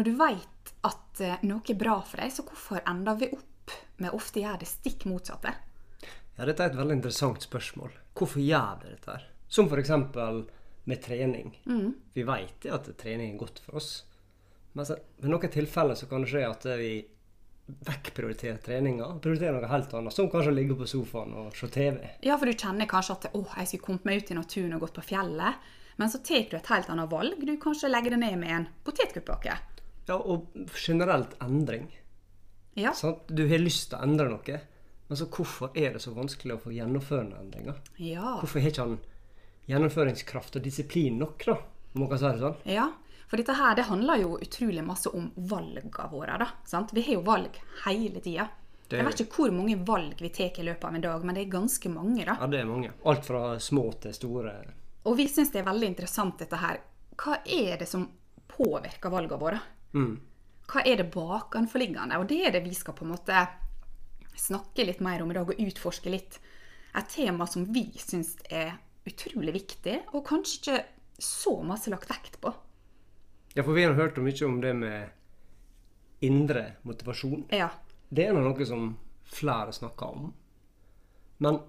Når du veit at eh, noe er bra for deg, så hvorfor ender vi opp med å ofte gjøre det stikk motsatte? Ja, Dette er et veldig interessant spørsmål. Hvorfor gjør vi dette? her? Som f.eks. med trening. Vi vet at trening er godt for oss. Men ved noen tilfeller så kan det skje at vi vekkprioriterer treninga prioriterer noe helt annet. Som kanskje å ligge på sofaen og se TV. Ja, for du kjenner kanskje at å, jeg skulle kommet meg ut i naturen og gått på fjellet. Men så tar du et helt annet valg. Du kanskje legger det ned med en potetgullpakke. Ja, og generelt endring. Ja. Sant? Du har lyst til å endre noe, men så hvorfor er det så vanskelig å få gjennomførende endringer? ja. Hvorfor har ikke han gjennomføringskraft og disiplin nok, da? Om man kan si det sånn? Ja, for dette her det handler jo utrolig masse om valgene våre. da, sant? Vi har jo valg hele tida. Det- Jeg vet ikke hvor mange valg vi tar i løpet av en dag, men det er ganske mange. da. Ja, det er mange. Alt fra små til store. Og vi syns det er veldig interessant dette her. Hva er det som påvirker valgene våre? Hva er det bakenforliggende? Og det er det vi skal på en måte snakke litt mer om i dag, og utforske litt. Et tema som vi syns er utrolig viktig, og kanskje ikke så masse lagt vekt på. Ja, for vi har hørt mye om det med indre motivasjon. Ja. Det er nå noe som flere snakker om. Men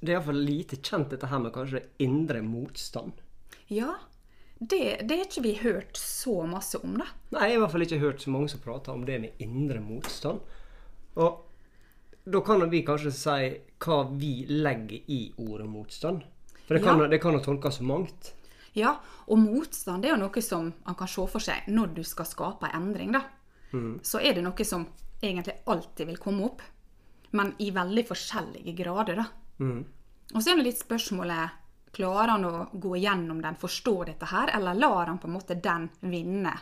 det er iallfall lite kjent, dette her med kanskje indre motstand. Ja, det, det har ikke vi hørt så masse om, da. Nei, jeg har i hvert fall ikke hørt så mange som prater om det med indre motstand. Og da kan vi kanskje si hva vi legger i ordet motstand. For det kan, Ja. det kan jo tolkes så mangt. Ja, og motstand det er jo noe som man kan se for seg når du skal skape en endring. da. Så er det noe som egentlig alltid vil komme opp, men i veldig forskjellige grader. da. Og så er det litt spørsmålet Klarer han å gå gjennom den, forstå dette her, eller lar han på en måte den vinne?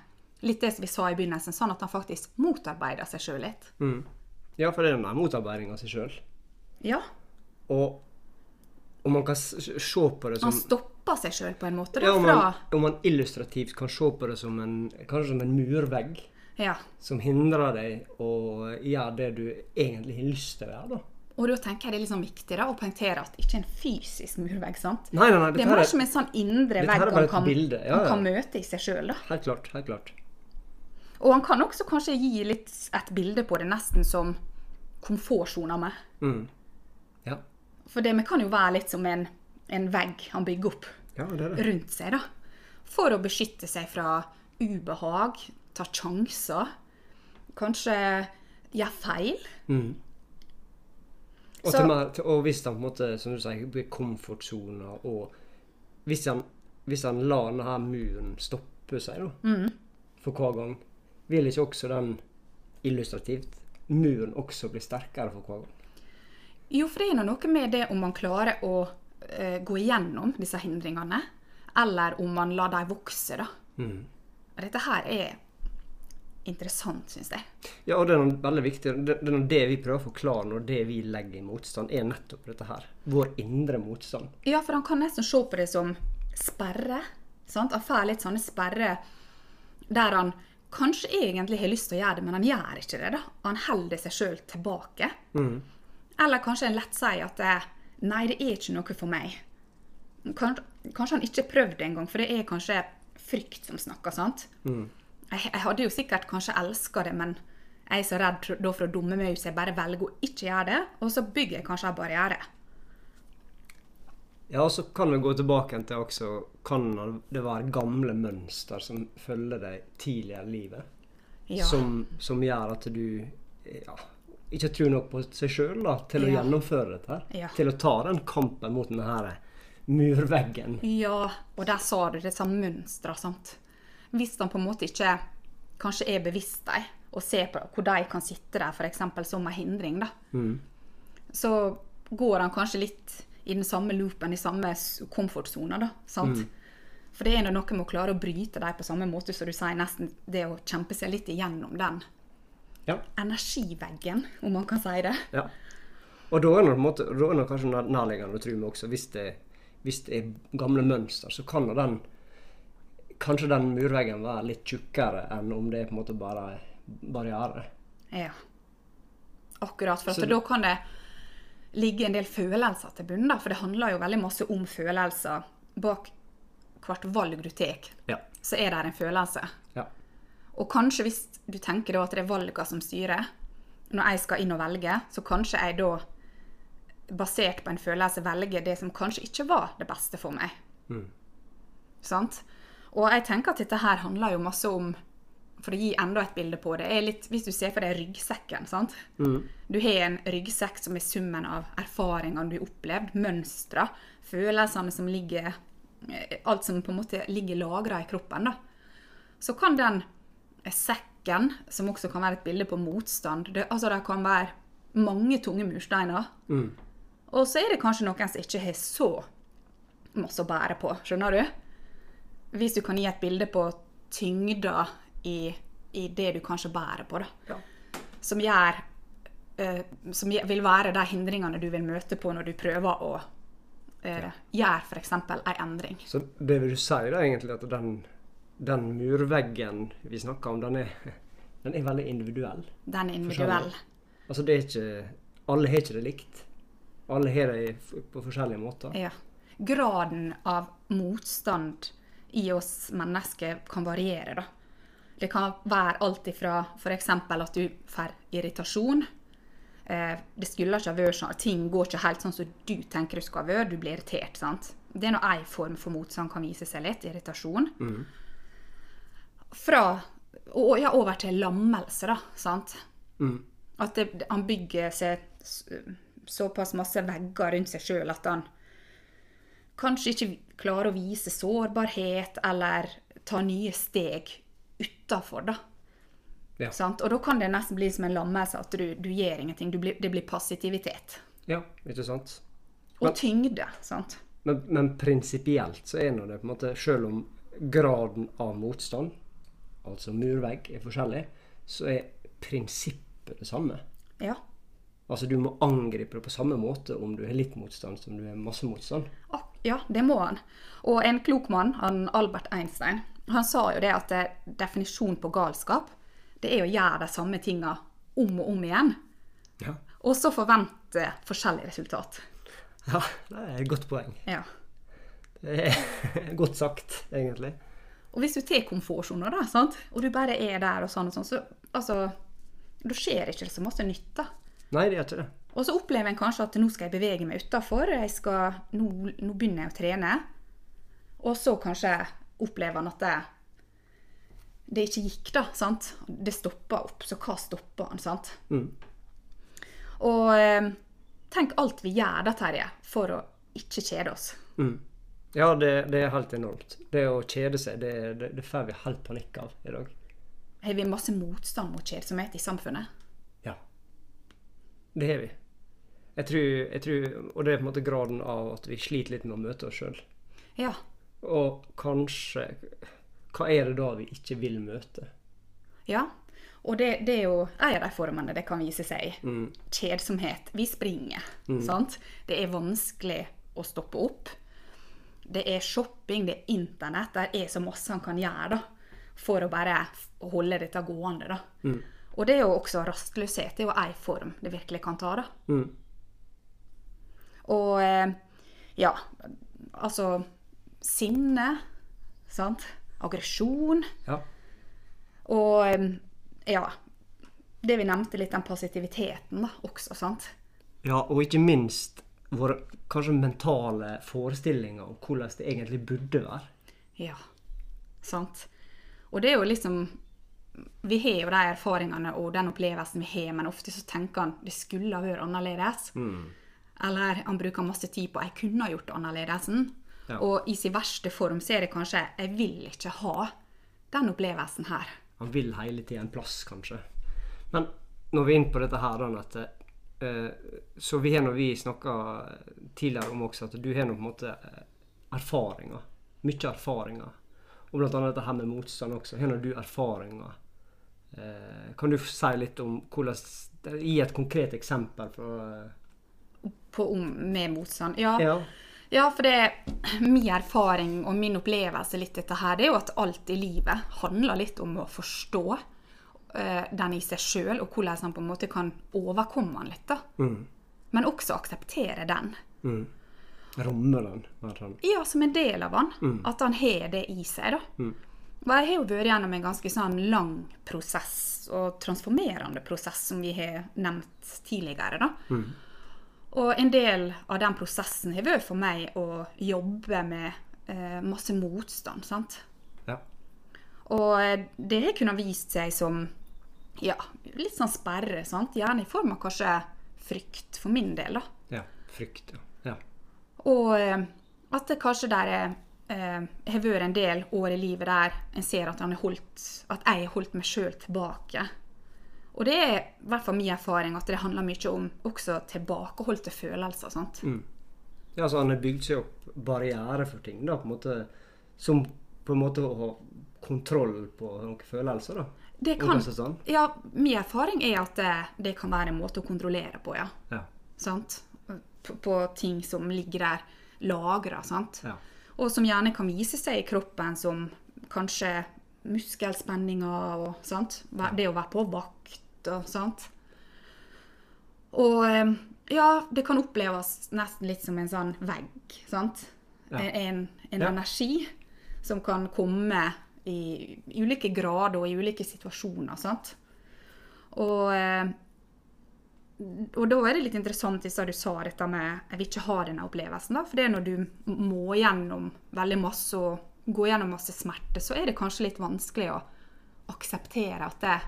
Litt det som vi sa i begynnelsen, sånn at han faktisk motarbeider seg sjøl litt. Ja, for det er den der motarbeidinga av seg sjøl. Ja. Og, og man kan se på det som Han stopper seg sjøl på en måte. da, ja, om, man, om man illustrativt kan se på det som en, kanskje som en murvegg Ja. som hindrer deg å gjøre det du egentlig har lyst til å gjøre. da. Og da tenker jeg det er liksom viktig da, å poengtere at ikke en fysisk murvegg. sant? Nei, nei, nei, Det er mer er- som en sånn indre vegg han kan, ja, ja. kan møte i seg sjøl. Helt klart. helt klart. Og han kan også kanskje gi litt et bilde på det nesten som komfortsona mi. Ja, For det vi kan jo være litt som en, en vegg han bygger opp ja det det. rundt seg, da. For å beskytte seg fra ubehag, ta sjanser, kanskje gjøre feil. Og, Så- mer, til, og hvis han på en måte, som du sier, blir komfortsona, og hvis han, hvis han lar denne muren stoppe seg da, Mm. for hver gang, vil ikke også den illustrativt muren også bli sterkere for hver gang? Jo, for det er noe med det om man klarer å uh, gå igjennom disse hindringene, eller om man lar dem vokse, da. Mm. Dette her er interessant, syns jeg. Ja, og det er noe veldig viktig. Det, det det vi prøver å forklare når det vi legger i motstand, er nettopp dette her. Vår indre motstand. Ja, for han kan nesten se på det som sperre. Sant? Han får litt sånne sperre der han kanskje egentlig har lyst til å gjøre det, men han gjør ikke det. da. Han holder seg sjøl tilbake. Eller kanskje en lett sier at eh, nei, det er ikke noe for meg. Kanskje, kanskje han ikke prøvde det engang, for det er kanskje frykt som snakker. sant? Jeg, jeg hadde jo sikkert kanskje elska det, men jeg er så redd da for å dumme meg ut, så jeg bare velger å ikke gjøre det. Og så bygger jeg kanskje en barriere. Ja, og så kan vi gå tilbake til også Kan det være gamle mønster som følger deg tidligere i livet? Ja. Som, som gjør at du ja, ikke tror nok på seg sjøl til å Ja. gjennomføre dette. her. Til å ta den kampen mot denne murveggen. Ja, og der sa du disse mønstra, sant. Hvis han på en måte ikke kanskje er bevisst dem, og ser på hvor de kan sitte der f.eks. som en hindring, da. Så går han kanskje litt i den samme loopen, i samme komfortsona, da. Sant? For det er noe med å klare å bryte dem på samme måte som du sier, nesten det å kjempe seg litt igjennom den Ja. energiveggen, om man kan si det. ja. Og da er det, måte, da er det kanskje nærliggende å tro meg også, hvis det, hvis det er gamle mønster, så kan da den Kanskje den murveggen være litt tjukkere enn om det er på en måte bare barriere. Ja. Akkurat. For at da kan det ligge en del følelser til bunn, da. For det handler jo veldig masse om følelser. Bak hvert valg du tar, Ja. så er det en følelse. ja. Og kanskje hvis du tenker da at det er valgene som styrer, når jeg skal inn og velge, så kanskje jeg da, basert på en følelse, velger det som kanskje ikke var det beste for meg. Sant? Og jeg tenker at dette her handler jo masse om For å gi enda et bilde på det, er litt, hvis du ser for deg ryggsekken. sant? Du har en ryggsekk som er summen av erfaringene du har opplevd, mønstre, følelsene som ligger eh, Alt som på en måte ligger lagra i kroppen. da. Så kan den sekken, som også kan være et bilde på motstand det, Altså det kan være mange tunge mursteiner. Og så er det kanskje noen som ikke har så masse å bære på. Skjønner du? Hvis du kan gi et bilde på tyngda i, i det du kanskje bærer på, da. Ja. Som gjør eh, Som vil være de hindringene du vil møte på når du prøver å uh, gjøre f.eks. ei endring. Så det vil du si da egentlig at den, den murveggen vi snakker om, den er, den er veldig individuell? Den er individuell. Altså det er ikke Alle har ikke det likt. Alle har det på forskjellige måter. Ja. Graden av motstand i oss mennesker kan variere, da. Det kan være alt ifra f.eks. at du får irritasjon. Eh, det skulle ikke ha vært sånn. Ting går ikke helt sånn som du tenker det skal være. Du blir irritert. sant? Det er nå én form for motstand kan vise seg litt. Irritasjon. Fra og, ja, over til lammelse, da. sant? At det, han bygger seg såpass masse vegger rundt seg sjøl at han kanskje ikke klarer å vise sårbarhet eller ta nye steg utafor, da. Ja. Sant? Og da kan det nesten bli som en lammelse, at du, du gjør ingenting. Du blir, det blir passivitet. Ja, ikke sant? Og tyngde. sant? Men, men prinsipielt så er nå det på en måte Selv om graden av motstand, altså murvegg, er forskjellig, så er prinsippet det samme. Ja. Altså du må angripe det på samme måte om du har litt motstand som du har masse motstand. Ak- Ja, det må han. Og en klok mann, han Albert Einstein, han sa jo det at definisjonen på galskap, det er å gjøre de samme tinga om og om igjen. Ja. Og så forvente forskjellig resultat. ja, det er et godt poeng. Ja. Det er godt sagt, egentlig. Og hvis du tar komfortsona, da, sant? og du bare er der og sånn og sånn, så altså Da skjer ikke så masse nytt, da. Nei, det gjør ikke det. Og så opplever en kanskje at nå skal jeg bevege meg utafor. Nå, nå begynner jeg å trene. Og så kanskje opplever han at det, det ikke gikk, da. sant? Det stoppa opp. Så hva stoppa han? sant? Og eh, tenk alt vi gjør da, Terje, for å ikke kjede oss. Ja, det, det er helt enormt. Det å kjede seg, det, det, det får vi helt panikk av i dag. Har vi masse motstand mot kjedsomhet i samfunnet? Ja. Det har vi. Jeg tror, jeg tror, og det er på en måte graden av at vi sliter litt med å møte oss sjøl. Ja. Og kanskje Hva er det da vi ikke vil møte? Ja, og det, det er jo en av de formene det kan vise seg i. Kjedsomhet. Vi springer, sant? Det er vanskelig å stoppe opp. Det er shopping, det er internett. Det er så masse han kan gjøre da, for å bare holde dette gående. da. Og det er jo også rastløshet. Det er jo ei form det virkelig kan ta. da. Og eh, ja, altså Sinne, sant? Aggresjon. Ja. Og ja Det vi nevnte litt, den positiviteten da, også, sant? ja, og ikke minst våre kanskje mentale forestillinger om hvordan det egentlig burde være. Ja. Sant? Og det er jo liksom Vi har jo de erfaringene og den opplevelsen vi har, men ofte så tenker han det skulle ha vært annerledes. Eller han bruker masse tid på 'jeg kunne ha gjort annerledes'. Ja. Og i sin verste form så er det kanskje 'jeg vil ikke ha den opplevelsen her'. Han vil hele tida en plass, kanskje. Men når vi er inne på dette her, da, at eh, Så vi har når vi snakka tidligere om også at du har nå på en måte eh, erfaringer. Mye erfaringer. Og blant annet dette her med motstand også. Har nå du erfaringer? Eh, kan du si litt om hvordan Gi et konkret eksempel fra På, om, med motstand. Ja. Ja. Ja, for det er min erfaring og min opplevelse litt dette her, det er jo at alt i livet handler litt om å forstå uh, den i seg sjøl, og hvordan han på en måte kan overkomme den litt. da. Men også akseptere den. Romme den. sånn. Ja, som en del av han. At han har det i seg. da. Og jeg har jo vært gjennom en ganske sånn lang prosess, og transformerende prosess, som vi har nevnt tidligere. da. Og en del av den prosessen har vært for meg å jobbe med eh, masse motstand. sant? Ja. Og eh, det har kunnet vist seg som ja, litt sånn sperre. sant? Gjerne i form av kanskje frykt, for min del. da. ja. Frykt, ja. ja. Og eh, at det kanskje der er eh, har vært en del år i livet der en ser at, han holdt, at jeg har holdt meg sjøl tilbake. Og det er i hvert fall min erfaring at det handler mye om også tilbakeholdte følelser. sant? Ja, altså Han har bygd seg opp barriere for ting, da, på en måte, som på en måte å ha kontroll på noen følelser. da. Det kan, sånn. ja, min erfaring er at det, det kan være en måte å kontrollere på, ja. Ja. Sant? På, på ting som ligger der lagra. sant? Ja. Og som gjerne kan vise seg i kroppen som kanskje muskelspenninger og sant? Det å være på vakt og sant. Og ja, det kan oppleves nesten litt som en sånn vegg, sant. Ja. En, en Ja. energi som kan komme i ulike grader og i ulike situasjoner, sant. Og og da er det litt interessant hvis du sa dette med jeg vil ikke ha denne opplevelsen. da, For det er når du må gjennom veldig masse og gå gjennom masse smerte, så er det kanskje litt vanskelig å akseptere at det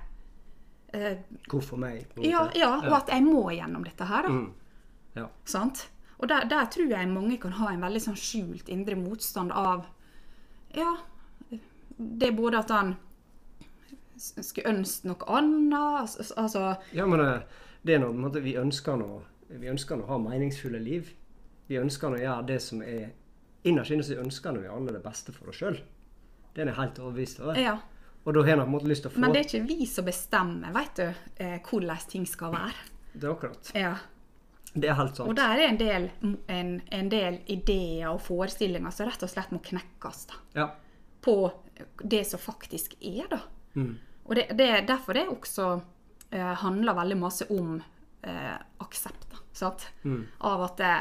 eh, Hvorfor meg? ja, ja, og at jeg må gjennom dette her. da. Mm. Ja. Sant? Og der, der tror jeg mange kan ha en veldig sånn skjult indre motstand av Ja, det er både at han skulle ønske noe annet altså- Altså Ja, men det, det er noe, på en måte, vi ønsker nå vi ønsker å ha meningsfulle liv. Vi ønsker å gjøre det som er Innerst inne så ønsker vi alle det beste for oss sjøl. Det er helt overbevist over. Ja. Og da har jeg på en måte lyst til å få Men det er ikke vi som bestemmer vet du, eh, hvordan ting skal være. Det er akkurat. Ja. Det er helt sant. Og der er en del, en, en del ideer og forestillinger som rett og slett må knekkes da, Ja. på det som faktisk er. da. Mm. Og det, det, derfor det også eh, handler veldig masse om eh, aksept. da, sant? Mm. Av at det,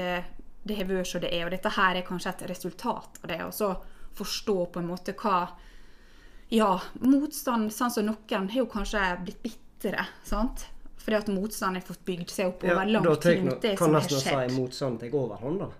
eh, det har vært som det er, og dette her er kanskje et resultat av det. Og så forstå på en måte hva Ja, motstand, sånn som noen har jo kanskje blitt bitre, sant? Fordi at motstand har fått bygd seg opp Ja, over lang da tid mot det kan nesten si motstand tar overhånd. da.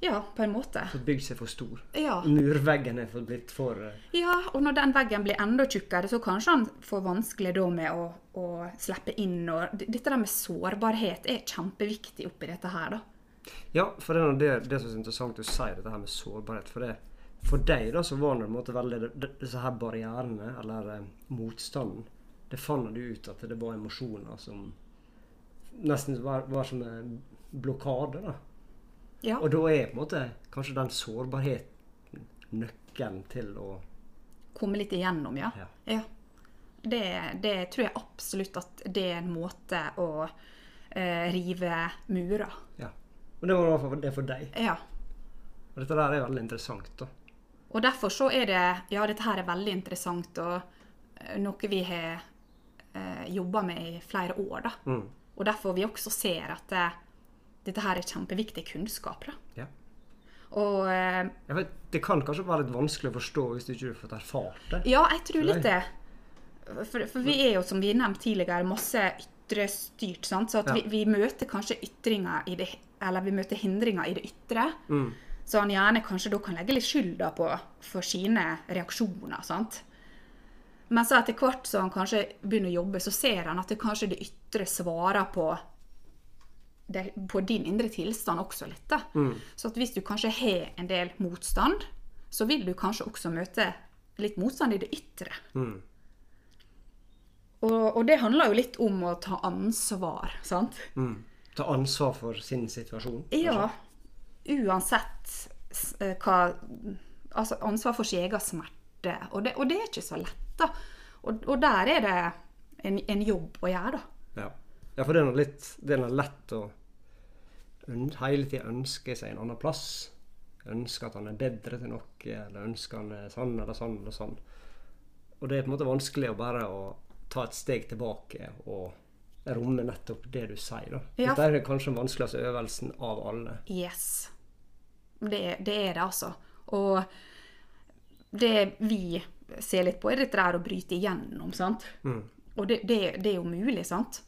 Ja, på en måte. Fått bygd seg for stor. Ja. Murveggen er blitt for uh... ja, og når den veggen blir enda tjukkere, så kanskje han får vanskelig da med å, å slippe inn. Og dette der med sårbarhet er kjempeviktig oppi dette her, da. Ja, for det er det, det som er interessant å si, dette her med sårbarhet. For, det, for deg da, så var det på en måte veldig disse her barrierene, eller eh, motstanden. Det fant du ut at det var emosjoner som nesten var, var som en blokade. da. Ja. Og da er på en måte kanskje den sårbarheten nøkkelen til å Komme litt igjennom, ja. Ja. ja. Det, det tror jeg absolutt at det er en måte å eh, rive murer. Ja. Og det var i hvert fall det for deg. Ja. Og dette der er veldig interessant. da. Og derfor så er det Ja, dette her er veldig interessant, og eh, noe vi har eh, jobba med i flere år, da. Mm. Og derfor vi også ser at det, dette her er kjempeviktig kunnskap. da. Ja. Og eh, vet, det kan kanskje være litt vanskelig å forstå hvis du ikke har fått erfart det. ja, jeg tror litt det. For, for vi er jo, som vi nevnte tidligere, masse ytrestyrt. sant? Så at Ja. vi, vi møter kanskje ytringer i det, eller vi møter hindringer i det ytre. Mm. Så han gjerne kanskje da kan legge litt skylda på for sine reaksjoner. sant? Men så etter hvert som han kanskje begynner å jobbe, så ser han at det kanskje det ytre svarer på, det, på din indre tilstand også litt. da. Så at hvis du kanskje har en del motstand, så vil du kanskje også møte litt motstand i det ytre. Mm. Og, og det handler jo litt om å ta ansvar, sant? Mm. Ta ansvar for sin situasjon. Ja. Uansett eh, hva Altså ansvar for sin egen smerte. Og det, og det er ikke så lett, da. Og, og der er det en, en jobb å gjøre, da. Ja. ja, for det er noe litt Det er noe lett å hele tida ønske seg en annen plass. Ønske at han er bedre til noe, eller ønske han er sånn eller sånn eller sånn. Og det er på en måte vanskelig å bare å ta et steg tilbake og romme nettopp det du sier. da. Ja. Dette er kanskje den vanskeligste øvelsen av alle. Yes. Det, det er det, altså. Og det vi ser litt på, er dette der å bryte igjennom, sant. Og det, det, det er jo mulig, sant.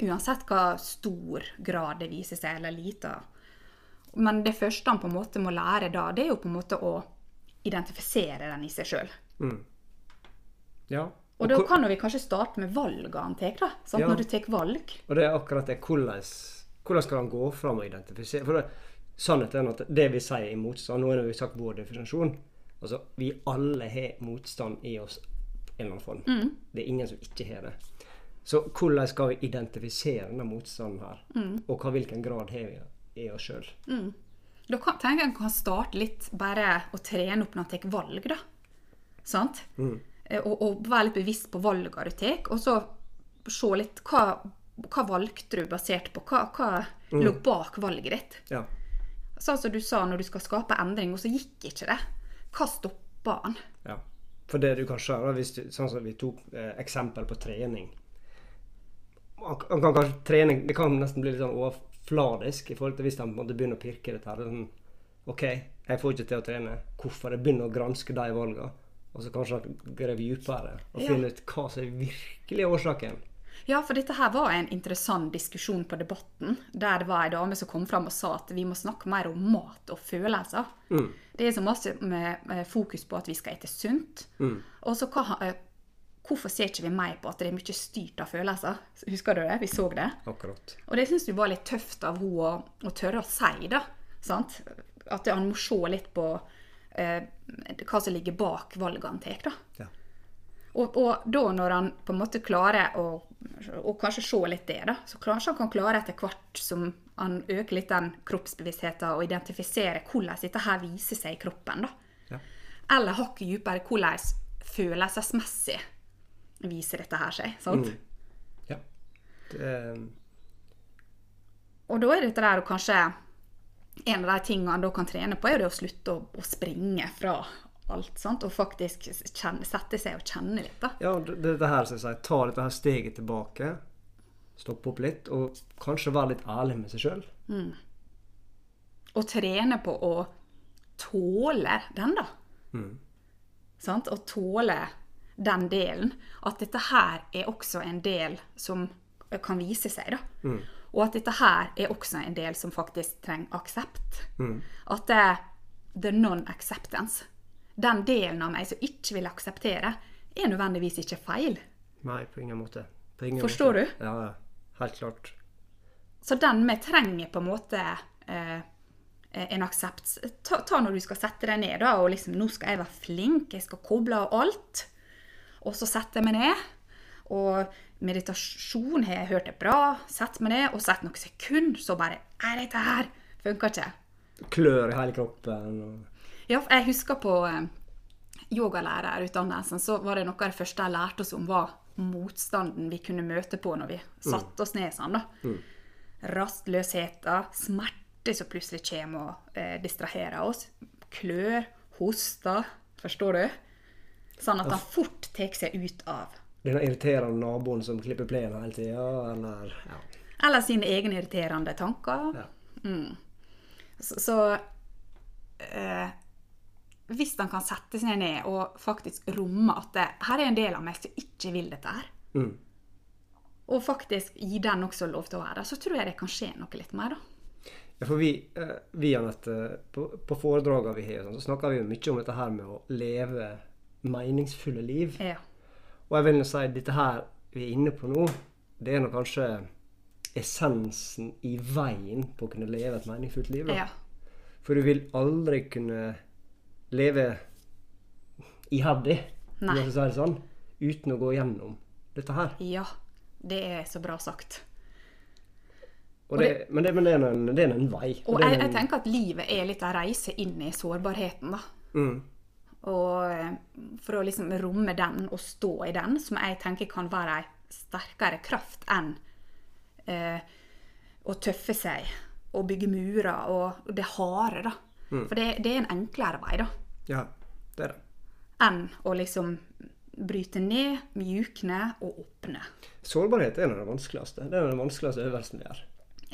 Uansett hva stor grad det viser seg, eller lite. Men det første han på en måte må lære da, det er jo på en måte å identifisere den i seg sjøl. Ja. Og da kan vi kanskje starte med valgene han tar, da. Sant? Ja. Når du tar valg. Og det er akkurat det. Hvordan, hvordan skal han gå fram og identifisere? For det, sannheten er at det vi sier i motstand Nå har vi sagt vår definisjon. Altså, vi alle har motstand i oss en eller annen form. Det er ingen som ikke har det. Så hvordan skal vi identifisere denne motstanden her? Og hva, hvilken grad har vi i oss sjøl? Da kan, tenker jeg en kan starte litt bare å trene opp når en tar valg, da. Sant? Mm. Og, og være litt bevisst på valgene du tar, og så se litt hva, hva valgte du basert på hva, hva lå bak valget ditt. Ja. Sånn som du sa når du skal skape endring, og så gikk ikke det. Hva stoppa han? Ja. For det du kan se, da, hvis du, sånn som vi tok eh, eksempel på trening man, kan- man kan kanskje trening, Det kan nesten bli litt sånn overfladisk i forhold til hvis han begynner å pirke dette. her. Det Sånn, OK, jeg får ikke til å trene. Hvorfor? Jeg begynner å granske de valgene. Og så kanskje grave dypere og Ja. finne ut hva som er virkelig årsaken. Ja, for dette her var en interessant diskusjon på Debatten, der det var ei dame som kom fram og sa at vi må snakke mer om mat og følelser. Det er så masse med fokus på at vi skal ete sunt. Og så hva, eh, hvorfor ser ikke vi mer på at det er mye styrt av følelser? Husker du det? Vi så det. Akkurat. Og det syns vi var litt tøft av henne å, å tørre å si, da. Sant? At han må se litt på eh, hva som ligger bak valget han tar, da. Ja. Og, og da når han på en måte klarer å og kanskje se litt det, da, så kanskje han kan klare etter hvert som han øker litt den kroppsbevisstheten og identifiserer hvordan dette her viser seg i kroppen. da. Ja. Eller hakket dypere hvordan følelsesmessig viser dette her seg. sant? ja. Det, Og da er dette der og kanskje En av de tingene han da kan trene på, er jo det å slutte å, å springe fra alt. sant? Og faktisk kjenne, sette seg og kjenne litt. da. ja, det, det her som jeg sier, ta dette her steget tilbake. Stoppe opp litt, og kanskje være litt ærlig med seg sjøl. Og trene på å tåle den, da. Sant? Å tåle den delen. At dette her er også en del som kan vise seg, da. Og at dette her er også en del som faktisk trenger aksept. At det er the non-acceptance. Den delen av meg som ikke vil akseptere, er nødvendigvis ikke feil. Nei, på ingen måte. På ingen Forstår måte. du? Ja, ja. Helt klart. Så den vi trenger på en måte eh, en aksept. Ta, ta når du skal sette deg ned da, og liksom, nå skal jeg være flink, jeg skal koble av alt. Og så setter jeg meg ned. Og meditasjon har jeg hørt er bra. Sett meg ned, og så etter noen sekunder så bare 'Er dette her funker ikke. Klør i hele kroppen. Og... Ja, jeg husker på eh, yogalærerutdannelsen, så var det noe av det første jeg lærte oss om, var motstanden vi kunne møte på når vi satte oss ned sånn, da. Rastløsheten, smerte som plutselig kommer og eh, distraherer oss. Klør, hoster. Forstår du? Sånn at han fort tar seg ut av Den irriterende naboen som klipper plenen hele tida, eller ja. Eller sine egne irriterende tanker. ja. Så, så eh, hvis han kan sette seg ned og faktisk romme at det, her er en del av meg som ikke vil dette her, Mm. og faktisk gi den også lov til å være der, så tror jeg det kan skje noe litt mer, da. Ja, for vi, eh, vi Anette, på, på foredragene vi har, sånn, så snakker vi jo mye om dette her med å leve meningsfulle liv. Ja. Og jeg vil nå si dette her vi er inne på nå, det er nå kanskje essensen i veien på å kunne leve et meningsfullt liv. Da. ja. For du vil aldri kunne leve iherdig, for å si det sånn, uten å gå gjennom dette her. Ja. Det er så bra sagt. Og det, men det, men det er en, det er en vei. Og er jeg, jeg tenker at livet er litt en reise inn i sårbarheten, da. mm, Og eh, for å liksom romme den og stå i den, som jeg tenker kan være ei sterkere kraft enn eh, å tøffe seg og bygge murer og det harde, da. For det, det er en enklere vei, da. Ja, det er det. Enn å liksom bryte ned, mjukne og åpne. Sårbarhet er nå det vanskeligste. Det er den vanskeligste øvelsen vi gjør.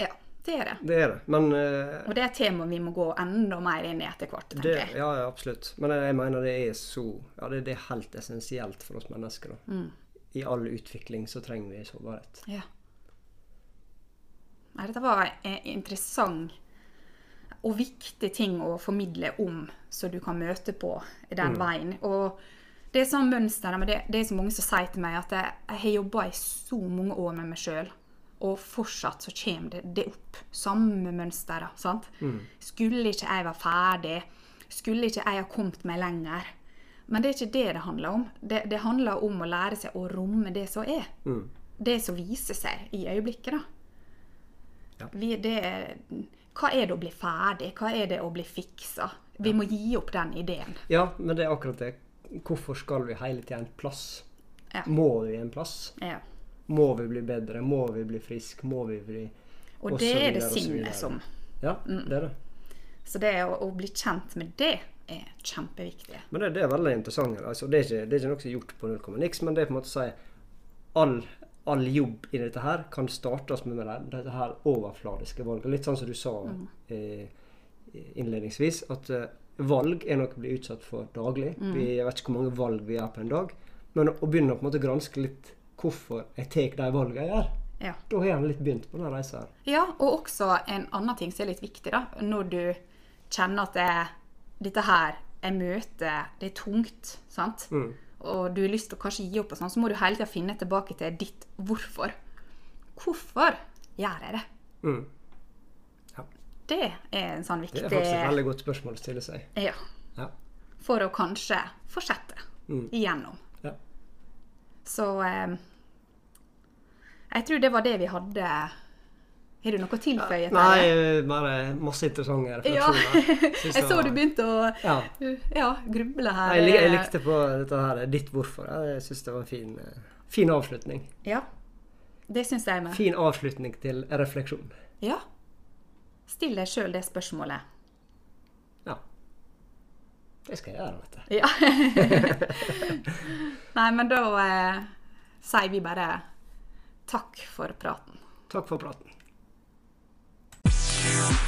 Ja. Det er det. Det er det. Men Uh, Og det er et tema vi må gå enda mer inn i etter hvert, tenker det, jeg. ja, ja, absolutt. Men jeg, jeg mener det er så Ja, det, det er helt essensielt for oss mennesker. da. Mm. I all utvikling så trenger vi sårbarhet. Ja. Nei, dette var en interessant og viktig ting å formidle om, så du kan møte på den veien. Og det er sånn mønster, men det, det er så mange som sier til meg at jeg, jeg har jobba i så mange år med meg sjøl, og fortsatt så kommer det, det opp. Samme mønster. sant? Mm. Skulle ikke jeg være ferdig? Skulle ikke jeg ha kommet meg lenger? Men det er ikke det det handler om. Det, det handler om å lære seg å romme det som er. Det som viser seg i øyeblikket, da. Ja. Vi, det, hva er det å bli ferdig? Hva er det å bli fiksa? Vi må gi opp den ideen. Ja, men det er akkurat det. Hvorfor skal vi hele tida en plass? Ja. Må vi en plass? Ja. Må vi bli bedre? Må vi bli friske? Må vi bli Og Og det så er det videre, sinnet som Ja, det er det. Så det å, å bli kjent med det er kjempeviktig. Men det, det er veldig interessant. Altså, det, er ikke, det er ikke noe som er gjort på null komma niks, men det er på en måte å si all, all jobb i dette her kan startes med, med dette her overfladiske valget. Litt sånn som du sa eh, innledningsvis, at eh, valg er noe vi blir utsatt for daglig. Vi, jeg vet ikke hvor mange valg vi gjør på en dag. Men å begynne å på en måte granske litt hvorfor jeg tar de valgene jeg gjør, Ja. da har jeg litt begynt på denne reisa ja, og også en annen ting som er litt viktig, da. Når du kjenner at det, dette her jeg møter, det er tungt, sant? Og du har lyst til å kanskje gi opp, og sånn, så må du hele tida finne tilbake til ditt hvorfor. Hvorfor gjør jeg det? Mm. Ja. Det er en sånn viktig Det er faktisk et veldig godt spørsmål å stille seg. Ja. Ja. For å kanskje fortsette igjennom. Ja. Så eh, Jeg tror det var det vi hadde. Har du noe å tilføye? Nei, eh, bare masse interessante refleksjoner. Ja. Jeg så du begynte å Ja. ja, gruble her. Jeg, jeg likte på dette her, ditt hvorfor. Jeg syns det var en fin, eh, fin avslutning. Ja. Det syns jeg med. Fin avslutning til refleksjon. Ja. Still deg sjøl det spørsmålet. Ja. Det skal jeg gjøre, vet du. Ja. Nei, men da eh, sier vi bare takk for praten. Takk for praten. Peace.